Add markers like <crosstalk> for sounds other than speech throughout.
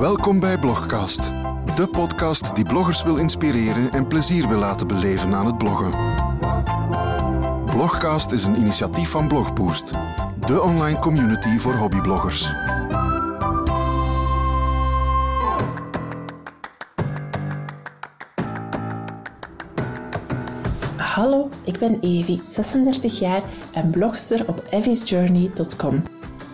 Welkom bij Blogcast, de podcast die bloggers wil inspireren en plezier wil laten beleven aan het bloggen. Blogcast is een initiatief van Blogboost, de online community voor hobbybloggers. Hallo, ik ben Evi, 36 jaar en blogster op evisjourney.com.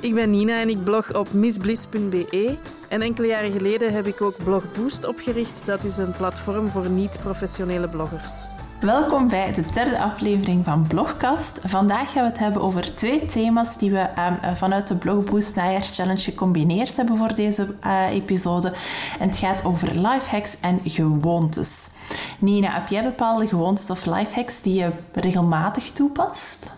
Ik ben Nina en ik blog op missbliss.be. En enkele jaren geleden heb ik ook Blog Boost opgericht. Dat is een platform voor niet-professionele bloggers. Welkom bij de derde aflevering van Blogcast. Vandaag gaan we het hebben over twee thema's die we uh, vanuit de Blogboost Najaars Challenge gecombineerd hebben voor deze uh, episode. En het gaat over lifehacks en gewoontes. Nina, heb jij bepaalde gewoontes of lifehacks die je regelmatig toepast?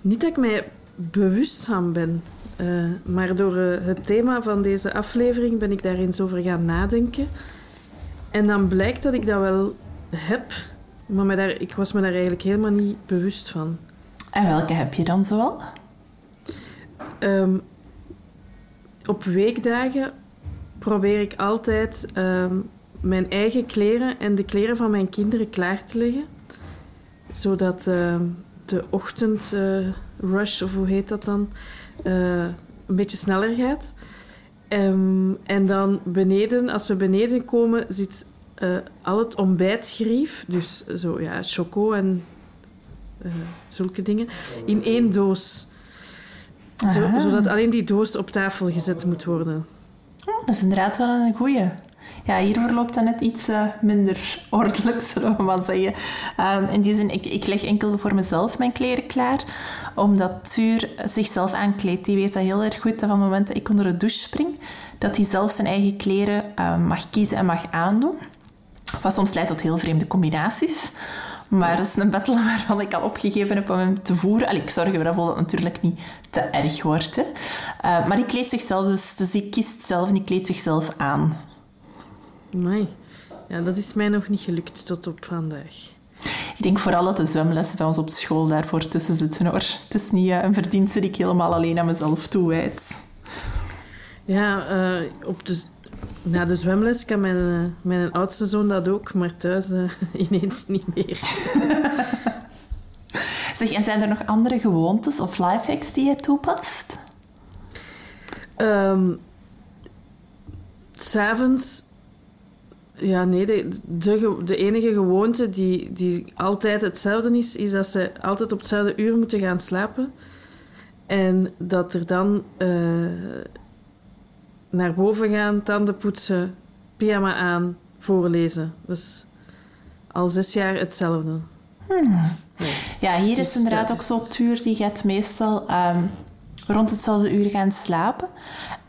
Niet dat ik mij bewust van ben. Uh, maar door uh, het thema van deze aflevering ben ik daar eens over gaan nadenken. En dan blijkt dat ik dat wel heb, maar me daar, ik was me daar eigenlijk helemaal niet bewust van. En welke heb je dan zoal? Um, op weekdagen probeer ik altijd um, mijn eigen kleren en de kleren van mijn kinderen klaar te leggen. Zodat uh, de ochtendrush, of hoe heet dat dan, uh, een beetje sneller gaat. Um, en dan beneden, als we beneden komen, zit uh, al het ontbijtgerief, dus zo ja, choco en uh, zulke dingen, in één doos. Zo, zodat alleen die doos op tafel gezet moet worden. Oh, dat is inderdaad wel een goeie. Ja, hier verloopt dat net iets uh, minder <laughs> ordelijk, zullen we maar zeggen. Um, in die zin, ik, ik leg enkel voor mezelf mijn kleren klaar, omdat Tuur zichzelf aankleedt. Die weet dat heel erg goed, dat van het moment dat ik onder de douche spring, dat hij zelf zijn eigen kleren uh, mag kiezen en mag aandoen. Wat soms leidt tot heel vreemde combinaties. Maar dat is een battle <laughs> waarvan ik al opgegeven heb om hem te voeren. Allee, ik zorg ervoor dat het natuurlijk niet te erg wordt. Hè. Uh, maar die kleedt zichzelf, dus, dus die kiest zelf en die kleedt zichzelf aan. Nee. Ja, dat is mij nog niet gelukt tot op vandaag. Ik denk vooral dat de zwemlessen bij ons op school daarvoor tussen zitten hoor. Het is niet uh, een verdienste die ik helemaal alleen aan mezelf toewijd. Ja, uh, op de na de zwemles kan mijn, uh, mijn oudste zoon dat ook, maar thuis uh, <laughs> ineens niet meer. <laughs> zeg, en zijn er nog andere gewoontes of lifehacks die je toepast? Um, S'avonds... Ja, nee, de, de, de, enige gewoonte die, die altijd hetzelfde is, is dat ze altijd op hetzelfde uur moeten gaan slapen. En dat er dan... Uh, naar boven gaan, tanden poetsen, pyjama aan, voorlezen. Dus al zes jaar hetzelfde. Hmm. Nee. Ja, hier dus is inderdaad ook zo tuur. Die gaat meestal um, rond hetzelfde uur gaan slapen.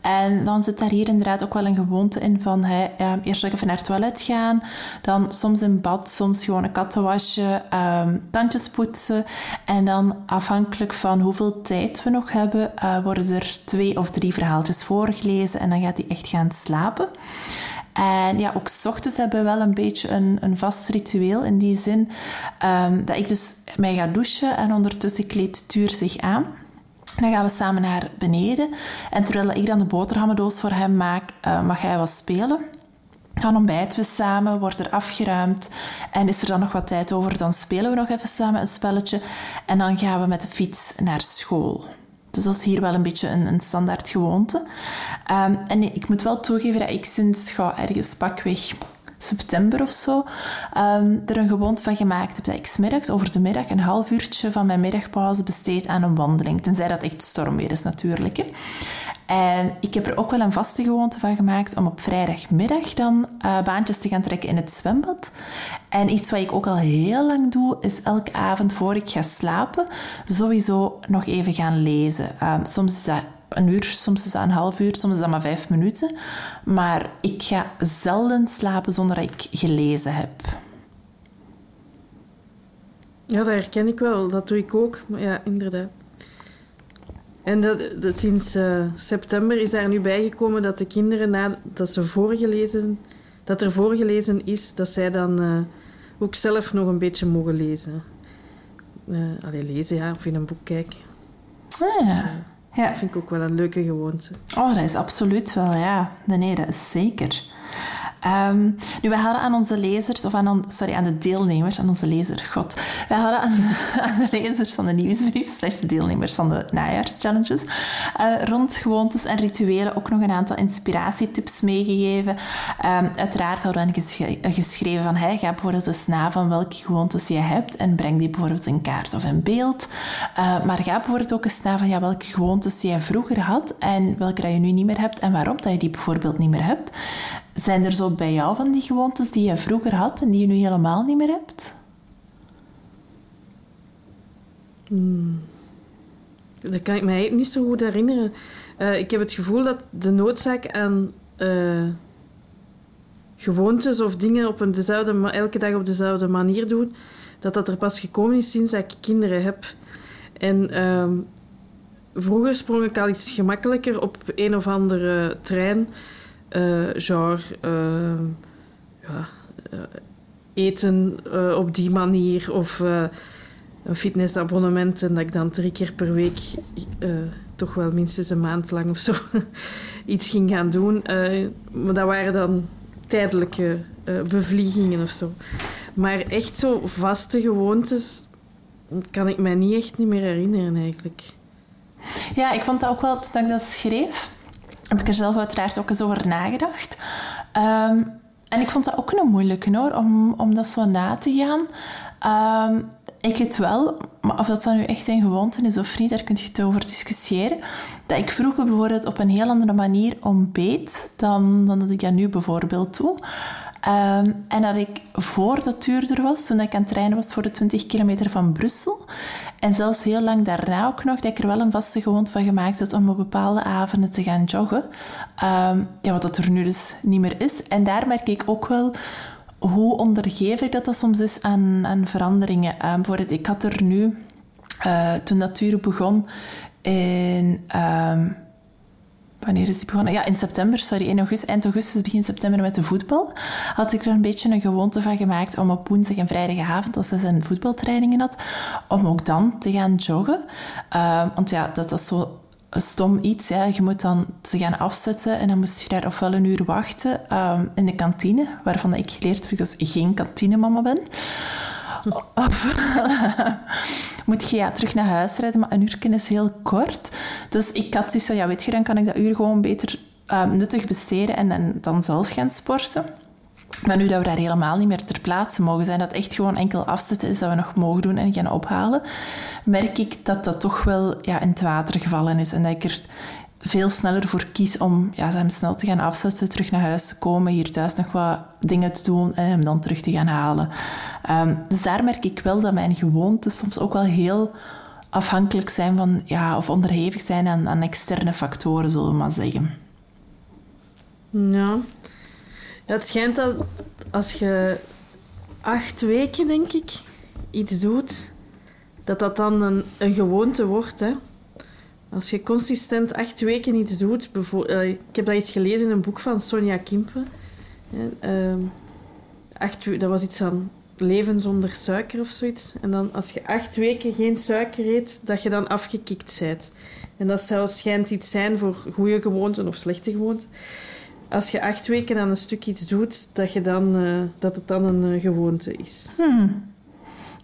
En dan zit daar hier inderdaad ook wel een gewoonte in van um, eerst even naar het toilet gaan, dan soms in bad, soms gewoon een kattenwasje, um, tandjes poetsen. En dan afhankelijk van hoeveel tijd we nog hebben, uh, worden er twee of drie verhaaltjes voorgelezen en dan gaat hij echt gaan slapen. En ja, ook s ochtends hebben we wel een beetje een, een vast ritueel in die zin um, dat ik dus mij ga douchen en ondertussen kleedt Tuur zich aan. Dan gaan we samen naar beneden. En terwijl ik dan de boterhammendoos voor hem maak, uh, mag hij wat spelen. Dan ontbijten we samen, wordt er afgeruimd. En is er dan nog wat tijd over, dan spelen we nog even samen een spelletje. En dan gaan we met de fiets naar school. Dus dat is hier wel een beetje een, standaard gewoonte. Um, en ik moet wel toegeven dat ik sinds ga ergens pakweg september of zo, um, er een gewoonte van gemaakt heb dat ik smiddags over de middag een half uurtje van mijn middagpauze besteed aan een wandeling. Tenzij dat echt stormweer is natuurlijk. Hè. En ik heb er ook wel een vaste gewoonte van gemaakt om op vrijdagmiddag dan uh, baantjes te gaan trekken in het zwembad. En iets wat ik ook al heel lang doe, is elke avond voor ik ga slapen sowieso nog even gaan lezen. Um, soms is dat een uur, soms is dat een half uur, soms is dat maar vijf minuten. Maar ik ga zelden slapen zonder dat ik gelezen heb. Ja, dat herken ik wel. Dat doe ik ook. Maar ja, inderdaad. En dat, dat sinds uh, september is daar nu bijgekomen dat de kinderen, nadat ze voorgelezen, dat er voorgelezen is, dat zij dan uh, ook zelf nog een beetje mogen lezen. Uh, allee, lezen, ja, of in een boek kijken. Ah, ja. Ja. Dat vind ik ook wel een leuke gewoonte. Oh, dat is absoluut wel, ja. Nee, nee, dat is zeker. Um, nu, we hadden aan onze lezers, of aan, sorry, aan de deelnemers, aan onze lezer, god. Wij hadden aan <laughs> aan de lezers van de nieuwsbrief, slash de deelnemers van de najaarschallenges, uh, rond gewoontes en rituelen ook nog een aantal inspiratietips meegegeven. Um, uiteraard hadden we dan geschreven van, hey, ga bijvoorbeeld eens na van welke gewoontes je hebt en breng die bijvoorbeeld in kaart of in beeld. Uh, maar ga bijvoorbeeld ook eens na van, ja, welke gewoontes je vroeger had en welke dat je nu niet meer hebt en waarom dat je die bijvoorbeeld niet meer hebt. Zijn er zo bij jou van die gewoontes die je vroeger had en die je nu helemaal niet meer hebt? Hmm. Dat kan ik mij niet zo goed herinneren. Uh, ik heb het gevoel dat de noodzaak aan uh, gewoontes of dingen op een dezelfde, elke dag op dezelfde manier doen, dat dat er pas gekomen is sinds ik kinderen heb. En uh, vroeger sprong ik al iets gemakkelijker op een of andere trein genre uh, ja, uh, eten op die manier of een fitnessabonnement en dat ik dan drie keer per week toch wel minstens een maand lang of zo <laughs> iets ging gaan doen. maar dat waren dan tijdelijke bevliegingen of zo. Maar echt zo vaste gewoontes kan ik mij niet echt niet meer herinneren eigenlijk. Ja, ik vond dat ook wel toen ik dat schreef heb ik er zelf uiteraard ook eens over nagedacht. Ehm, en ik vond dat ook een moeilijke hoor, om, om dat zo na te gaan. Um, ik het wel, maar of dat dan nu echt een gewoonte is of niet, daar kun je het over discussiëren. Dat ik vroeger bijvoorbeeld op een heel andere manier ontbeet dan, dan dat ik dat nu bijvoorbeeld doe. Um, en dat ik voor dat duurder was, toen ik aan het trainen was voor de 20 kilometer van Brussel. En zelfs heel lang daarna ook nog, dat ik er wel een vaste gewoonte van gemaakt had om op bepaalde avonden te gaan joggen. Um, ja, wat dat er nu dus niet meer is. En daar merk ik ook wel hoe ondergevig dat, dat soms is aan, aan veranderingen. Um, bijvoorbeeld, ik had er nu, uh, toen dat duur begon, in... Wanneer is die begonnen? Ja, in september, sorry, in augustus, eind augustus, begin september met de voetbal. Had ik er een beetje een gewoonte van gemaakt om op woensdag en vrijdagavond, als ze zijn voetbaltrainingen had, om ook dan te gaan joggen. Uh, want ja, dat is zo stom iets. Ja. Je moet dan ze gaan afzetten en dan moest je daar ofwel een uur wachten uh, in de kantine, waarvan ik geleerd heb dat ik geen kantinemama ben. Of <laughs> moet je ja, terug naar huis rijden, maar een uur is heel kort. Dus ik had dus ja, weet je, dan kan ik dat uur gewoon beter um, nuttig besteden en, en dan zelf gaan sporten. Maar nu dat we daar helemaal niet meer ter plaatse mogen zijn, dat echt gewoon enkel afzetten is dat we nog mogen doen en gaan ophalen, merk ik dat dat toch wel ja, in het water gevallen is. En dat ik er veel sneller voor kies om ja, hem snel te gaan afzetten, terug naar huis te komen, hier thuis nog wat dingen te doen en hem dan terug te gaan halen. Um, dus daar merk ik wel dat mijn gewoontes soms ook wel heel afhankelijk zijn van, ja, of onderhevig zijn aan, externe factoren, zullen we maar zeggen. Ja. Het schijnt dat als je acht weken, denk ik, iets doet, dat dat dan een, een gewoonte wordt, hè. Als je consistent acht weken iets doet... Uh, ik heb dat eens gelezen in een boek van Sonja Kimpen. Acht, dat was iets van leven zonder suiker of zoiets. En dan als je acht weken geen suiker eet, dat je dan afgekikt bent. En dat zou, schijnt iets zijn voor goede gewoonten of slechte gewoonten. Als je acht weken aan een stuk iets doet, dat, je dan, uh, dat het dan een uh, gewoonte is. Hmm.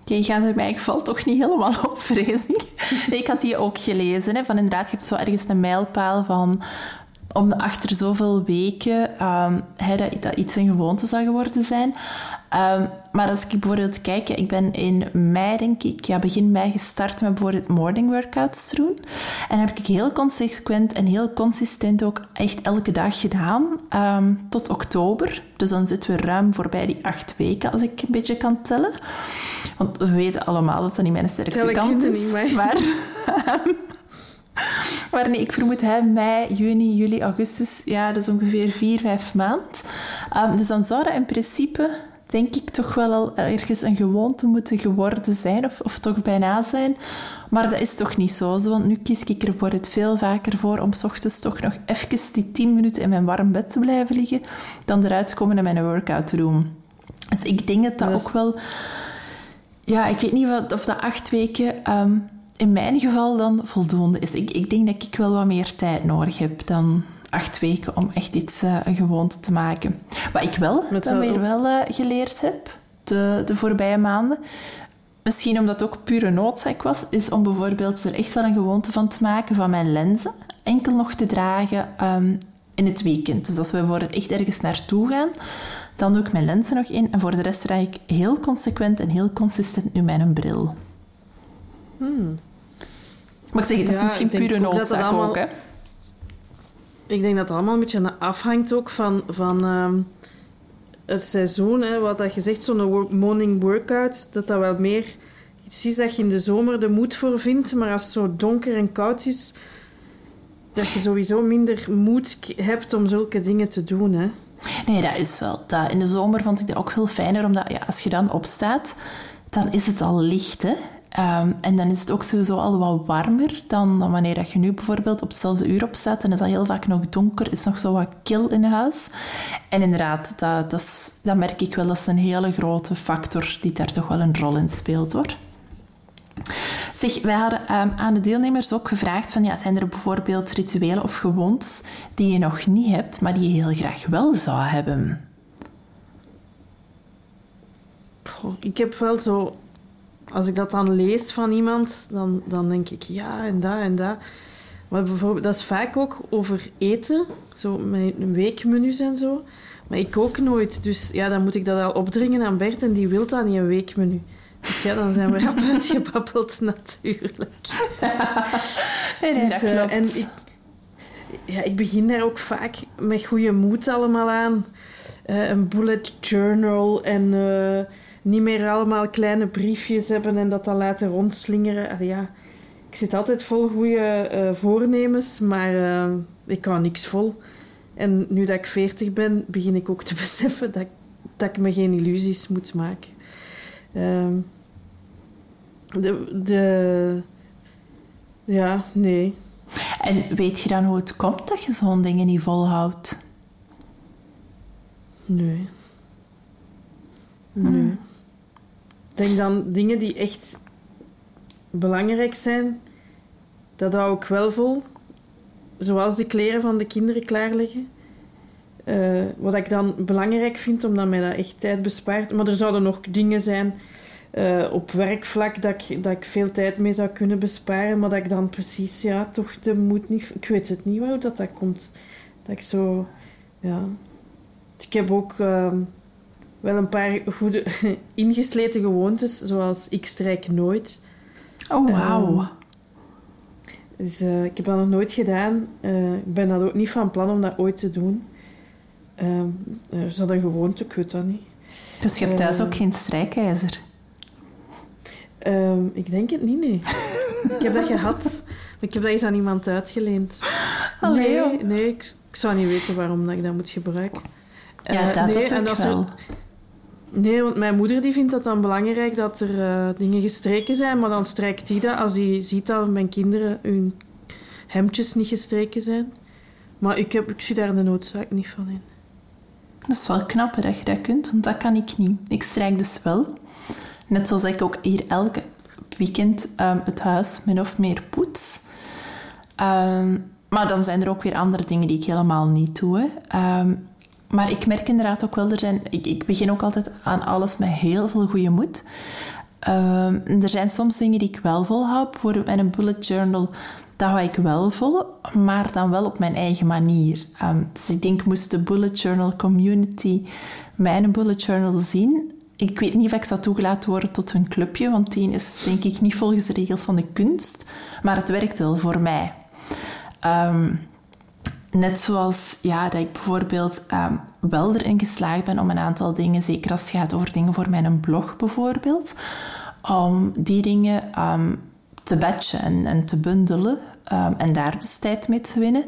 Die gaat er mij geval toch niet helemaal op, vrees ik. ik had die ook gelezen. Hè, van inderdaad, je hebt zo ergens een mijlpaal van om achter zoveel weken um, dat, dat iets een gewoonte zou geworden zijn. Um, maar als ik bijvoorbeeld kijk, ik ben in mei, denk ik, ja, begin mei gestart met bijvoorbeeld morning workouts te doen. En heb ik heel consequent en heel consistent ook echt elke dag gedaan, um, tot oktober. Dus dan zitten we ruim voorbij die acht weken, als ik een beetje kan tellen. Want we weten allemaal dat dat niet mijn sterkste kant is. Niet, maar... Maar <laughs> <laughs> <laughs> nee, ik vermoed hè, mei, juni, juli, augustus, ja, is ongeveer vier, vijf maanden. Um, dus dan zou dat in principe denk ik toch wel al ergens een gewoonte moeten geworden zijn, of, of toch bijna zijn. Maar dat is toch niet zo, want nu kies ik er voor het veel vaker voor om s ochtends toch nog even die 10 minuten in mijn warm bed te blijven liggen, dan eruit te komen en mijn workout doen. Dus ik denk dat dat ook wel... Ja, ik weet niet of dat acht weken... Um, in mijn geval dan voldoende is. Ik, ik denk dat ik wel wat meer tijd nodig heb dan acht weken om echt iets, uh, een gewoonte te maken. Wat ik wel dan weer wel uh, geleerd heb de, de voorbije maanden, misschien omdat het ook pure noodzaak was, is om bijvoorbeeld er echt wel een gewoonte van te maken van mijn lenzen enkel nog te dragen um, in het weekend. Dus als we bijvoorbeeld echt ergens naartoe gaan, dan doe ik mijn lenzen nog in en voor de rest draag ik heel consequent en heel consistent nu mijn bril. Hmm. Maar ik zeg, het is Ja, misschien pure ook noodzaak allemaal- ook, hè? Ik denk dat het allemaal een beetje afhangt ook van, van ehm, het seizoen. Hè. Wat dat je zegt, zo'n morning workout, dat dat wel meer iets is dat je in de zomer de moed voor vindt. Maar als het zo donker en koud is, dat je sowieso minder moed hebt om zulke dingen te doen. Hè. Nee, dat is wel. Dat, in de zomer vond ik dat ook veel fijner, omdat ja, als je dan opstaat, dan is het al licht. Hè? Ehm, en dan is het ook sowieso al wat warmer dan, dan wanneer dat je nu bijvoorbeeld op hetzelfde uur opstaat. En is dat heel vaak nog donker, is nog zo wat kil in huis. En inderdaad, dat, dat, dat merk ik wel. Dat is een hele grote factor die daar toch wel een rol in speelt, hoor. Zeg, wij hadden ehm, aan de deelnemers ook gevraagd van, ja, zijn er bijvoorbeeld rituelen of gewoontes die je nog niet hebt, maar die je heel graag wel zou hebben? Ik heb wel zo... Als ik dat dan lees van iemand, dan, dan denk ik ja en dat en dat. Maar bijvoorbeeld, dat is vaak ook over eten. Zo mijn weekmenu's en zo. Maar ik kook nooit. Dus ja, dan moet ik dat al opdringen aan Bert. En die wil dan niet een weekmenu. Dus ja, dan zijn we rap <laughs> uitgebabbeld natuurlijk. Nee, Dus, dat eh, klopt. en ik, ja, ik begin daar ook vaak met goede moed allemaal aan. Eh, een bullet journal en eh, niet meer allemaal kleine briefjes hebben en dat dan laten rondslingeren. Allee, ja, ik zit altijd vol goede eh, voornemens, maar eh, ik hou niks vol. En nu dat ik veertig ben, begin ik ook te <laughs> beseffen dat, ik- dat ik me geen illusies moet maken. Ehm, de, de, ja, nee. En weet je dan hoe het komt dat je zo'n dingen niet volhoudt? Nee. Nee. Ik denk dan dingen die echt belangrijk zijn, dat hou ik wel vol. Zoals de kleren van de kinderen klaarleggen. Eh, wat ik dan belangrijk vind, omdat mij dat echt tijd bespaart. Maar er zouden nog dingen zijn eh, op werkvlak dat ik, dat ik veel tijd mee zou kunnen besparen. Maar dat ik dan precies, ja, toch de moed niet... Ik weet het niet hoe dat, dat komt. Dat ik zo... Ja... Ik heb ook ehm, wel een paar goede <laughs> ingesleten gewoontes, zoals ik strijk nooit. Oh, wauw. Ehm, Dus eh, ik heb dat nog nooit gedaan. Eh, ik ben dat ook niet van plan om dat ooit te doen. Eh, is dat een gewoonte? Ik weet dat niet. dus je hebt thuis eh, ook geen strijkijzer? Ehm, ik denk het niet, nee. ik heb dat gehad. maar Ik heb dat eens aan iemand uitgeleend. Allee, nee, nee ik, ik zou niet weten waarom dat ik dat moet gebruiken. Ja, dat, nee, dat en ook als er- wel. Nee, want mijn moeder die vindt dat dan belangrijk dat er eh, dingen gestreken zijn. Maar dan strijkt die dat als hij ziet dat mijn kinderen hun hemdjes niet gestreken zijn. Maar ik, heb, ik zie daar de noodzaak niet van in. Dat is wel knap dat je dat kunt, want dat kan ik niet. Ik strijk dus wel. Net zoals ik ook hier elke weekend ehm, het huis min of meer poets. Ehm, maar dan zijn er ook weer andere dingen die ik helemaal niet doe. Hè. Maar ik merk inderdaad ook wel, er zijn, ik, ik begin ook altijd aan alles met heel veel goede moed. Ehm, er zijn soms dingen die ik wel volhoud. Bijvoorbeeld met een bullet journal, dat hou ik wel vol, maar dan wel op mijn eigen manier. Ehm, dus ik denk, moest de bullet journal community mijn bullet journal zien... Ik weet niet of ik zou toegelaten worden tot hun clubje, want die is denk ik niet volgens de regels van de kunst. Maar het werkt wel voor mij. Ehm, Net zoals ja, dat ik bijvoorbeeld ehm, wel erin geslaagd ben om een aantal dingen, zeker als het gaat over dingen voor mijn blog bijvoorbeeld, om die dingen ehm, te batchen en, en te bundelen ehm, en daar dus tijd mee te winnen.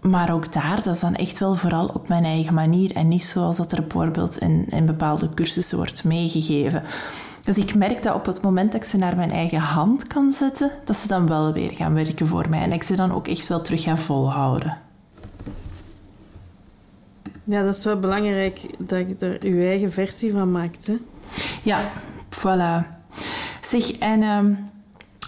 Maar ook daar, dat is dan echt wel vooral op mijn eigen manier en niet zoals dat er bijvoorbeeld in, in bepaalde cursussen wordt meegegeven. Dus ik merk dat op het moment dat ik ze naar mijn eigen hand kan zetten, dat ze dan wel weer gaan werken voor mij. En ik ze dan ook echt wel terug ga volhouden. Ja, dat is wel belangrijk dat je er je eigen versie van maakt. Hè? Ja, voilà. Zeg, en ehm,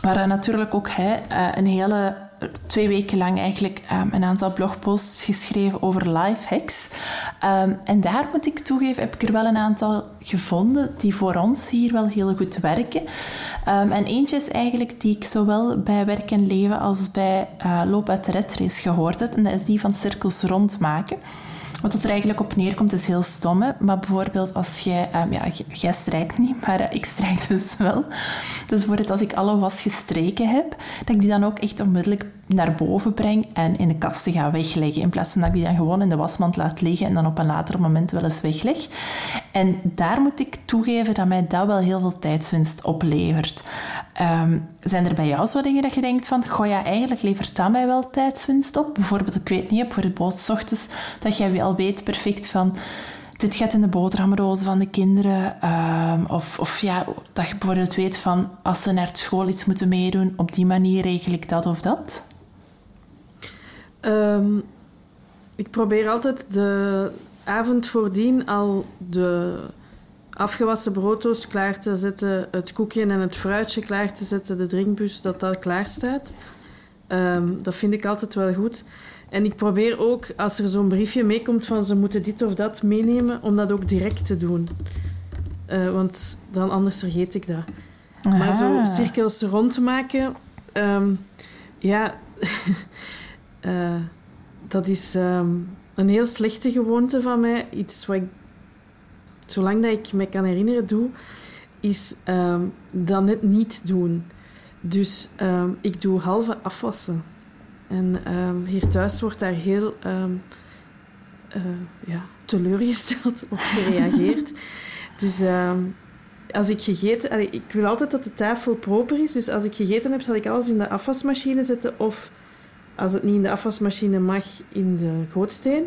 waar natuurlijk ook hij een hele twee weken lang eigenlijk um, een aantal blogposts geschreven over life hacks. Um, en daar moet ik toegeven, heb ik er wel een aantal gevonden die voor ons hier wel heel goed werken. Um, en eentje is eigenlijk die ik zowel bij werk en leven als bij uh, loop uit de redrace gehoord heb. En dat is die van cirkels rondmaken. Wat het er eigenlijk op neerkomt is heel stom. Maar bijvoorbeeld als jij... Um, ja, jij strijkt niet, maar uh, ik strijk <laughs> dus wel. Dus bijvoorbeeld als ik alle was gestreken heb, dat ik die dan ook echt onmiddellijk naar boven breng en in de kasten ga wegleggen. In plaats van dat ik die dan gewoon in de wasmand laat liggen en dan op een later moment wel eens wegleg. En daar moet ik toegeven dat mij dat wel heel veel tijdswinst oplevert. Um, zijn er bij jou zo dingen dat je denkt van, goh ja, eigenlijk levert dat mij wel tijdswinst op? Bijvoorbeeld, ik weet niet, voor het boodsochtends, dat jij al weet perfect van dit gaat in de boterhamrozen van de kinderen. Um, of, of ja, dat je bijvoorbeeld weet van als ze naar school iets moeten meedoen, op die manier regel ik dat of dat? Um, ik probeer altijd de avond voordien al de afgewassen brooddoos klaar te zetten, het koekje en het fruitje klaar te zetten, de drinkbus, dat dat klaar staat. Um, dat vind ik altijd wel goed. En ik probeer ook, als er zo'n briefje meekomt van ze moeten dit of dat meenemen, om dat ook direct te doen. Uh, want dan anders vergeet ik dat. Maar zo cirkels rond maken, um, ja, <laughs> uh, dat is um, een heel slechte gewoonte van mij. Iets wat ik, zolang dat ik me kan herinneren, doe, is um, dat net niet doen. Dus um, ik doe halve afwassen. En hier thuis wordt daar heel uh, ja, teleurgesteld op gereageerd. <laughs> dus als ik gegeten... Allee, ik wil altijd dat de tafel proper is. Dus als ik gegeten heb, zal ik alles in de afwasmachine zetten. Of als het niet in de afwasmachine mag, in de gootsteen.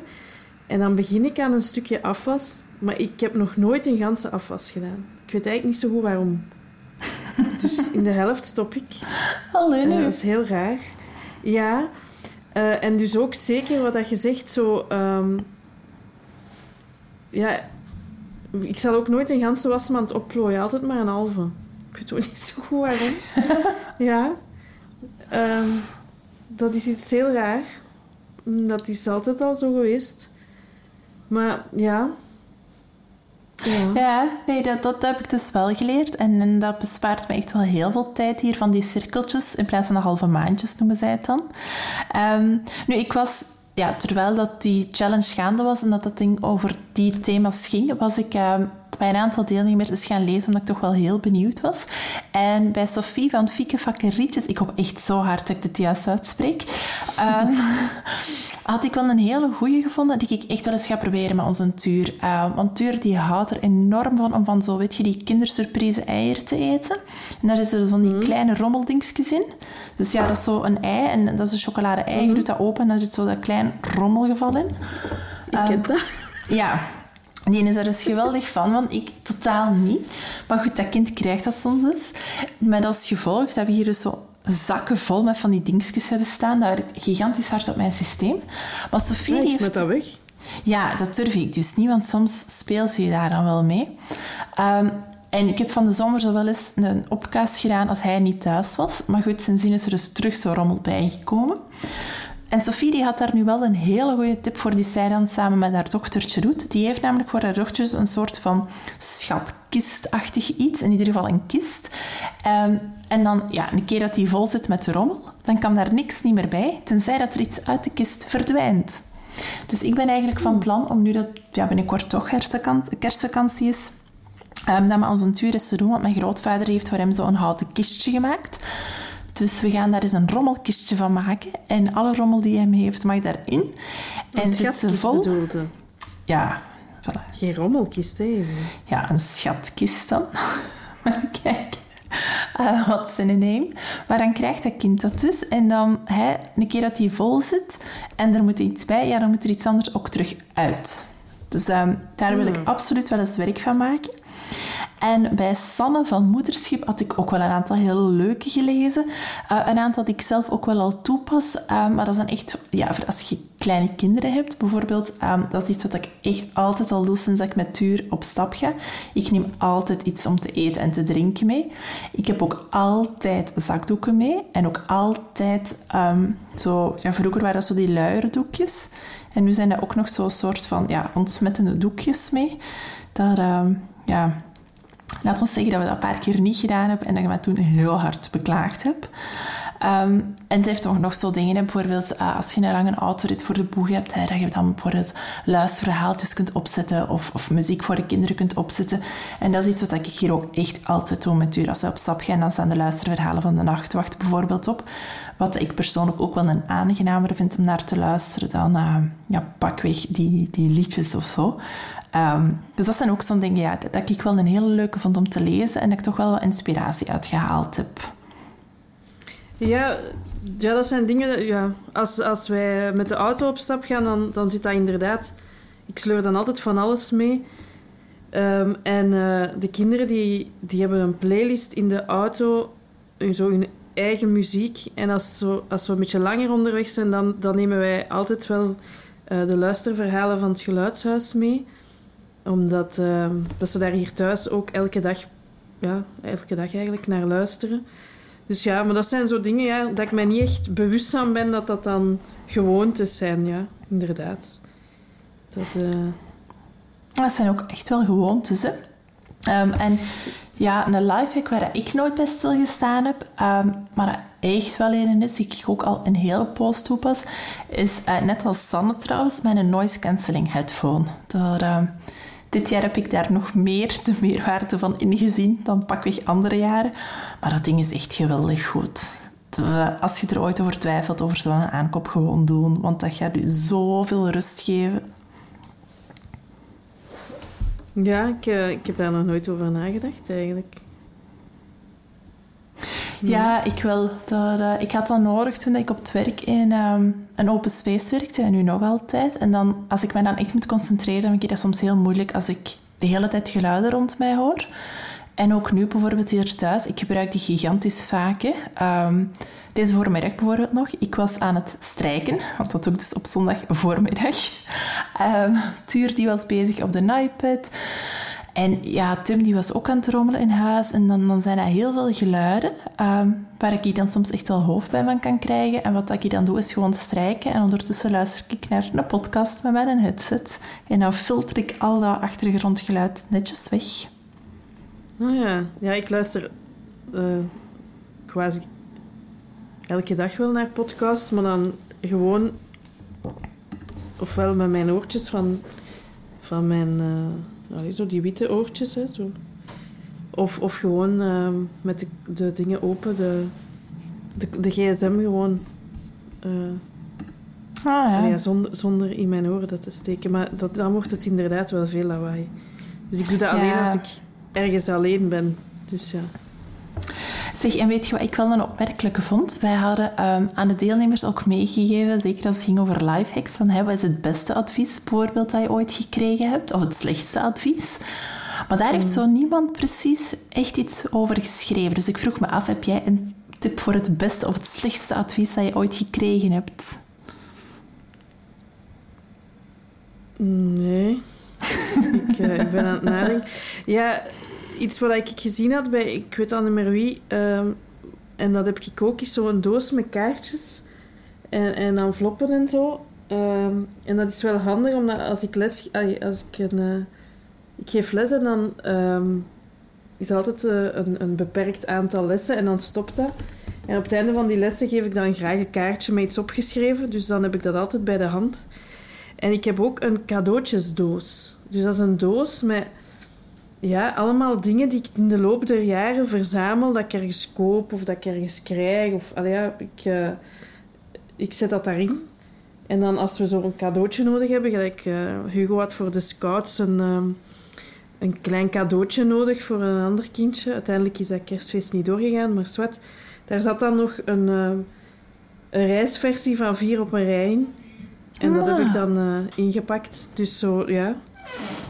En dan begin ik aan een stukje afwas. Maar ik heb nog nooit een ganse afwas gedaan. Ik weet eigenlijk niet zo goed waarom. <laughs> dus in de helft stop ik. Alleen uh, dat is heel raar. Ja, uh, en dus ook zeker wat dat je zegt, zo... Um, ja, ik zal ook nooit een ganse wasmand opplooien, altijd maar een halve. Ik weet ook niet zo goed waarom. <laughs> ja. Um, dat is iets heel raar. Dat is altijd al zo geweest. Maar ja, ja, ja nee, dat, dat heb ik dus wel geleerd. En, dat bespaart me echt wel heel veel tijd hier van die cirkeltjes, in plaats van de halve maandjes noemen zij het dan. Um, nu, ik was ja, terwijl dat die challenge gaande was en dat dat ding over die thema's ging, was ik uh, bij een aantal deelnemers eens gaan lezen, omdat ik toch wel heel benieuwd was. En bij Sophie van Fieke Fakkerietjes, ik hoop echt zo hard dat ik het juist uitspreek, uh, <laughs> had ik wel een hele goeie gevonden, die ik echt wel eens ga proberen met onze Tuur. Uh, want Tuur die houdt er enorm van om van zo, weet je, die kindersurprise eieren te eten. En daar is er van die mm. kleine rommeldingsjes in. Dus ja, dat is zo een ei en dat is een chocolade ei. Je mhm. doet dat open en daar zit zo dat klein rommelgeval in. Ik ken um, dat. Ja, <laughs> die is er dus geweldig van, want ik totaal niet. Maar goed, dat kind krijgt dat soms dus. Met als gevolg dat we hier dus zo zakken vol met van die dingetjes hebben staan. Dat werkt gigantisch hard op mijn systeem. Maar Sophie ja, heeft... met dat weg? Ja, dat durf ik dus niet, want soms speelt ze daar dan wel mee. Um, en ik heb van de zomer zo wel eens een opkast gedaan als hij niet thuis was. Maar goed, sindsdien is er dus terug zo rommel bijgekomen. En Sophie die had daar nu wel een hele goede tip voor die dan samen met haar dochtertje doet. Die heeft namelijk voor haar dochtertje een soort van schatkistachtig iets. In ieder geval een kist. Um, en dan, ja, een keer dat die vol zit met de rommel, dan kan daar niks niet meer bij, tenzij dat er iets uit de kist verdwijnt. Dus ik ben eigenlijk van plan om nu dat ja, binnenkort toch kerstvakantie is, um, dat met onze tuur is te doen. Want mijn grootvader heeft voor hem zo'n houten kistje gemaakt. Dus we gaan daar eens een rommelkistje van maken. En alle rommel die hij heeft, mag daarin. En zit ze vol. Bedoelde. Ja, voilà. Geen rommelkist, hè? Ja, een schatkist dan. <laughs> maar kijk. Uh, wat zijn neem. Maar dan krijgt dat kind dat dus. En dan, hè, een keer dat hij vol zit en er moet iets bij, ja, dan moet er iets anders ook terug uit. Dus um, daar wil ik hmm. absoluut wel eens werk van maken. En bij Sanne van Moederschip had ik ook wel een aantal heel leuke gelezen. Uh, een aantal die ik zelf ook wel al toepas. Uh, maar dat is dan echt, ja, als je kleine kinderen hebt bijvoorbeeld, um, dat is iets wat ik echt altijd al doe sinds ik met Tuur op stap ga. Ik neem altijd iets om te eten en te drinken mee. Ik heb ook altijd zakdoeken mee en ook altijd um, zo, ja, vroeger waren dat zo die luierdoekjes. En nu zijn dat ook nog zo'n soort van ja, ontsmettende doekjes mee. Daar, uh, ja, laat ons zeggen dat we dat een paar keer niet gedaan hebben en dat ik me toen heel hard beklaagd heb. Um, en ze heeft ook nog zo dingen, bijvoorbeeld uh, als je een lange autorit voor de boeg hebt, dat je dan bijvoorbeeld luisterverhaaltjes kunt opzetten of, of, muziek voor de kinderen kunt opzetten. En dat is iets wat ik hier ook echt altijd doe met u. Als we op stap gaan, dan staan de luisterverhalen van de nachtwacht bijvoorbeeld op. Wat ik persoonlijk ook wel een aangenamer vind om naar te luisteren dan uh, ja, pakweg die, die liedjes of zo. Um, dus dat zijn ook zo'n dingen ja, dat ik wel een hele leuke vond om te lezen en dat ik toch wel wat inspiratie uitgehaald heb. Ja, ja dat zijn dingen... Ja, als, als wij met de auto op stap gaan, dan, dan zit dat inderdaad... Ik sleur dan altijd van alles mee. Um, en uh, de kinderen die, die hebben een playlist in de auto, zo hun eigen muziek. En als, zo, als we een beetje langer onderweg zijn, dan, dan nemen wij altijd wel uh, de luisterverhalen van het geluidshuis mee. Omdat uh, dat ze daar hier thuis ook elke dag, ja, elke dag eigenlijk naar luisteren. Dus ja, maar dat zijn zo dingen ja, dat ik mij niet echt bewust van ben dat dat dan gewoontes zijn. Ja, inderdaad. Dat, dat zijn ook echt wel gewoontes, hè. Um, en ja, een lifehack waar ik nooit bij stilgestaan heb, um, maar echt wel een is, die ik ook al een hele post toepas, is uh, net als Sanne trouwens, mijn noise cancelling headphone. Daar, dit jaar heb ik daar nog meer de meerwaarde van ingezien dan pakweg andere jaren. Maar dat ding is echt geweldig goed. Als je er ooit over twijfelt, over zo'n aankoop gewoon doen. Want dat gaat je zoveel rust geven. Ja, ik, uh, ik heb daar nog nooit over nagedacht eigenlijk. Ja, ik wel. Dat, uh, ik had dat nodig toen ik op het werk in um, een open space werkte en nu nog altijd. En dan, als ik mij dan echt moet concentreren, dan vind ik dat soms heel moeilijk als ik de hele tijd geluiden rond mij hoor. En ook nu bijvoorbeeld hier thuis, ik gebruik die gigantisch vaak. Um, deze voormiddag bijvoorbeeld nog. Ik was aan het strijken, want dat ik dus op zondag voormiddag. Um, Tuur die was bezig op de iPad. En ja, Tim die was ook aan het rommelen in huis. En dan, dan zijn er heel veel geluiden um, waar ik dan soms echt wel hoofdpijn van kan krijgen. En wat ik dan doe is gewoon strijken. En ondertussen luister ik naar een podcast met mijn headset. En dan filter ik al dat achtergrondgeluid netjes weg. Oh ja, ja ik luister uh, quasi elke dag wel naar podcasts, maar dan gewoon ofwel met mijn oortjes van, van mijn... Uh, allee, zo die witte oortjes, hè, zo. Of, of gewoon uh, met de, de, dingen open, de, de, de gsm gewoon... Uh, ah, ja. ja. zonder, zonder in mijn oren dat te steken. Maar dat, dan wordt het inderdaad wel veel lawaai. Dus ik doe dat ja. alleen als ik ergens alleen ben. Dus ja. Zeg, en weet je wat ik wel een opmerkelijke vond? Wij hadden um, aan de deelnemers ook meegegeven, zeker als het ging over lifehacks, van hey, wat is het beste advies bijvoorbeeld dat je ooit gekregen hebt? Of het slechtste advies? Maar daar heeft zo niemand precies echt iets over geschreven. Dus ik vroeg me af, heb jij een tip voor het beste of het slechtste advies dat je ooit gekregen hebt? Nee. <laughs> ik, uh, ik ben aan het nadenken. Ja, iets wat ik gezien had bij, ik weet al niet meer wie, um, en dat heb ik ook, is zo'n doos met kaartjes en, en enveloppen en zo. Um, en dat is wel handig, omdat als ik les, als ik een, uh, ik geef les en dan um, is altijd uh, een, een beperkt aantal lessen en dan stopt dat. En op het einde van die lessen geef ik dan graag een kaartje met iets opgeschreven, dus dan heb ik dat altijd bij de hand. En ik heb ook een cadeautjesdoos. Dus dat is een doos met ja, allemaal dingen die ik in de loop der jaren verzamel, dat ik ergens koop of dat ik ergens krijg. Of, allee, ja, ik, uh, ik zet dat daarin. En dan als we zo'n cadeautje nodig hebben, gelijk uh, Hugo had voor de scouts een, um, een klein cadeautje nodig voor een ander kindje. Uiteindelijk is dat kerstfeest niet doorgegaan, maar zwart. Daar zat dan nog een, uh, een reisversie van vier op een rij in. En dat heb ik dan uh, ingepakt. Dus zo, ja.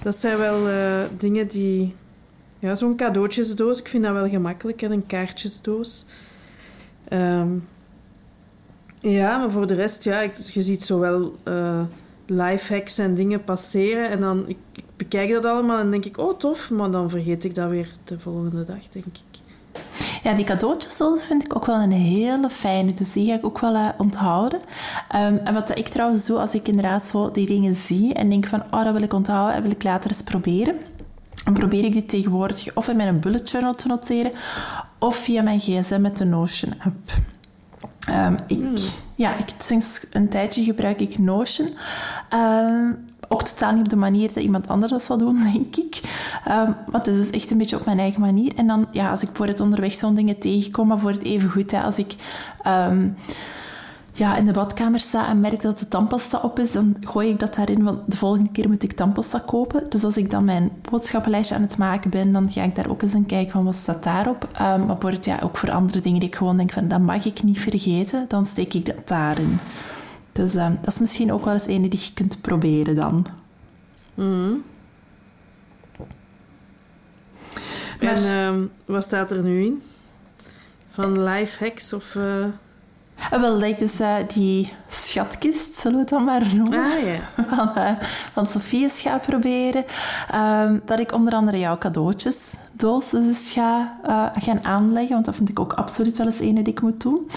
Dat zijn wel uh, dingen die, ja, zo'n cadeautjesdoos. Ik vind dat wel gemakkelijk, en een kaartjesdoos. Ehm, ja, maar voor de rest, ja, je ziet zowel uh, lifehacks en dingen passeren. En dan ik, ik, bekijk dat allemaal en denk ik, oh tof. Maar dan vergeet ik dat weer de volgende dag, denk ik. Ja, die cadeautjesdoos vind ik ook wel een hele fijne. Dus die ga ik ook wel uh, onthouden. Um, en wat ik trouwens doe, als ik inderdaad zo die dingen zie en denk van, oh, dat wil ik onthouden en wil ik later eens proberen. Dan probeer ik die tegenwoordig of in mijn bullet journal te noteren of via mijn gsm met de Notion app. Um, ik, hmm. Ja, ik, sinds een tijdje gebruik ik Notion. Uh, ook totaal niet op de manier dat iemand anders dat zal doen, <laughs> denk ik. Um, maar het is dus echt een beetje op mijn eigen manier. En dan, ja, als ik voor het onderweg zo'n dingen tegenkom, maar voor het even goed, hè, als ik... Um, ja, in de badkamer sta en merk dat de tandpasta op is, dan gooi ik dat daarin, want de volgende keer moet ik tandpasta kopen. Dus als ik dan mijn boodschappenlijstje aan het maken ben, dan ga ik daar ook eens een kijken van wat staat daarop. Um, maar het, ja, ook voor andere dingen die ik gewoon denk van, dat mag ik niet vergeten, dan steek ik dat daarin. Dus um, dat is misschien ook wel eens een die je kunt proberen dan. Mm. Maar, en um, wat staat er nu in? Van life hacks of... Uh... Uh, wel, like dus uh, die schatkist, zullen we het dan maar noemen. Ah, ja. <laughs> Van, uh, van Sofie's ga proberen. Um, dat ik onder andere jouw cadeautjes doos dus ga gaan aanleggen. Want dat vind ik ook absoluut wel eens een die ik moet doen.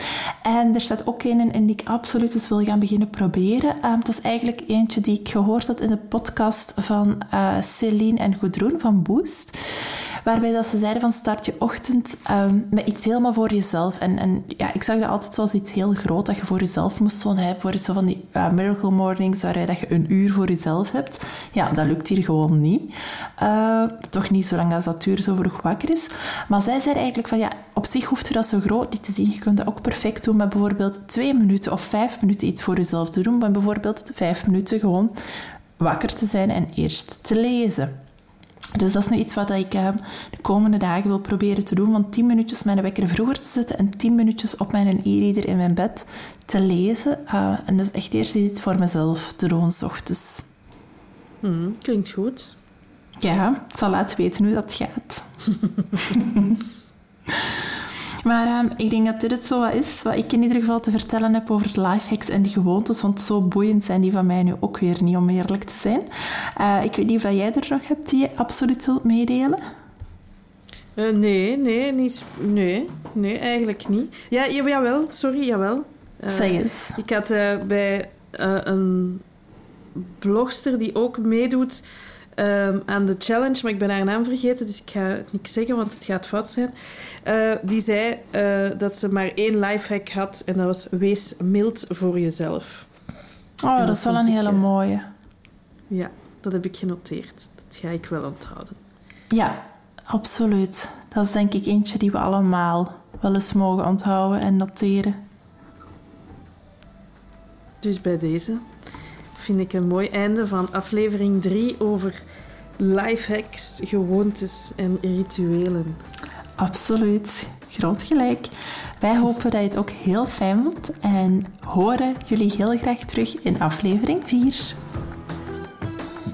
En er staat ook een in die ik absoluut eens wil gaan beginnen proberen. Um, het was eigenlijk eentje die ik gehoord had in de podcast van Celine en Goedroen van Boost. Waarbij dat ze zeiden van start je ochtend um, met iets helemaal voor jezelf. En, en ja, ik zag dat altijd zoals iets heel groot dat je voor jezelf moest doen. Hè. Voor zo van die miracle mornings waarbij dat je een uur voor jezelf hebt. Ja, dat lukt hier gewoon niet. Uh, toch niet zolang als dat uur zo vroeg wakker is. Maar zij zei eigenlijk van ja, op zich hoeft je dat zo groot niet te zien. Je kunt dat ook perfect doen met bijvoorbeeld twee minuten of vijf minuten iets voor jezelf te doen. Maar bijvoorbeeld vijf minuten gewoon wakker te zijn en eerst te lezen. Dus dat is nu iets wat ik uh, de komende dagen wil proberen te doen. Van 10 minuutjes mijn wekker vroeger te zetten en 10 minuutjes op mijn e-reader in mijn bed te lezen. Uh, en dus echt eerst iets voor mezelf te doen, s ochtends. Hmm, klinkt goed. Ja, ik zal laten weten hoe dat gaat. <laughs> Maar um, ik denk dat dit het zo wat is, wat ik in ieder geval te vertellen heb over de lifehacks en die gewoontes, want zo boeiend zijn die van mij nu ook weer niet, om eerlijk te zijn. Uh, ik weet niet of jij er nog hebt die je absoluut wilt meedelen? Uh, nee, nee, niet, nee, nee, eigenlijk niet. Ja, jawel, sorry, jawel. Uh, zeg eens. Ik had bij een blogster die ook meedoet um, aan de challenge, maar ik ben haar naam vergeten, dus ik ga het niet zeggen, want het gaat fout zijn. Uh, die zei uh, dat ze maar één lifehack had en dat was wees mild voor jezelf. Oh, dat, dat, is wel een hele ik, mooie. Ja, dat heb ik genoteerd. Dat ga ik wel onthouden. Ja, absoluut. Dat is denk ik eentje die we allemaal wel eens mogen onthouden en noteren. Dus bij deze vind ik een mooi einde van aflevering 3 over lifehacks, gewoontes en rituelen. Absoluut, groot gelijk. Wij hopen dat je het ook heel fijn vond en horen jullie heel graag terug in aflevering 4.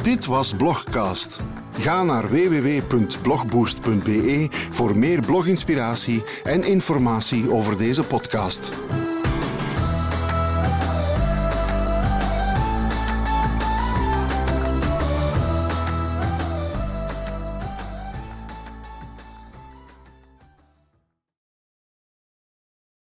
Dit was Blogcast. Ga naar www.blogboost.be voor meer bloginspiratie en informatie over deze podcast.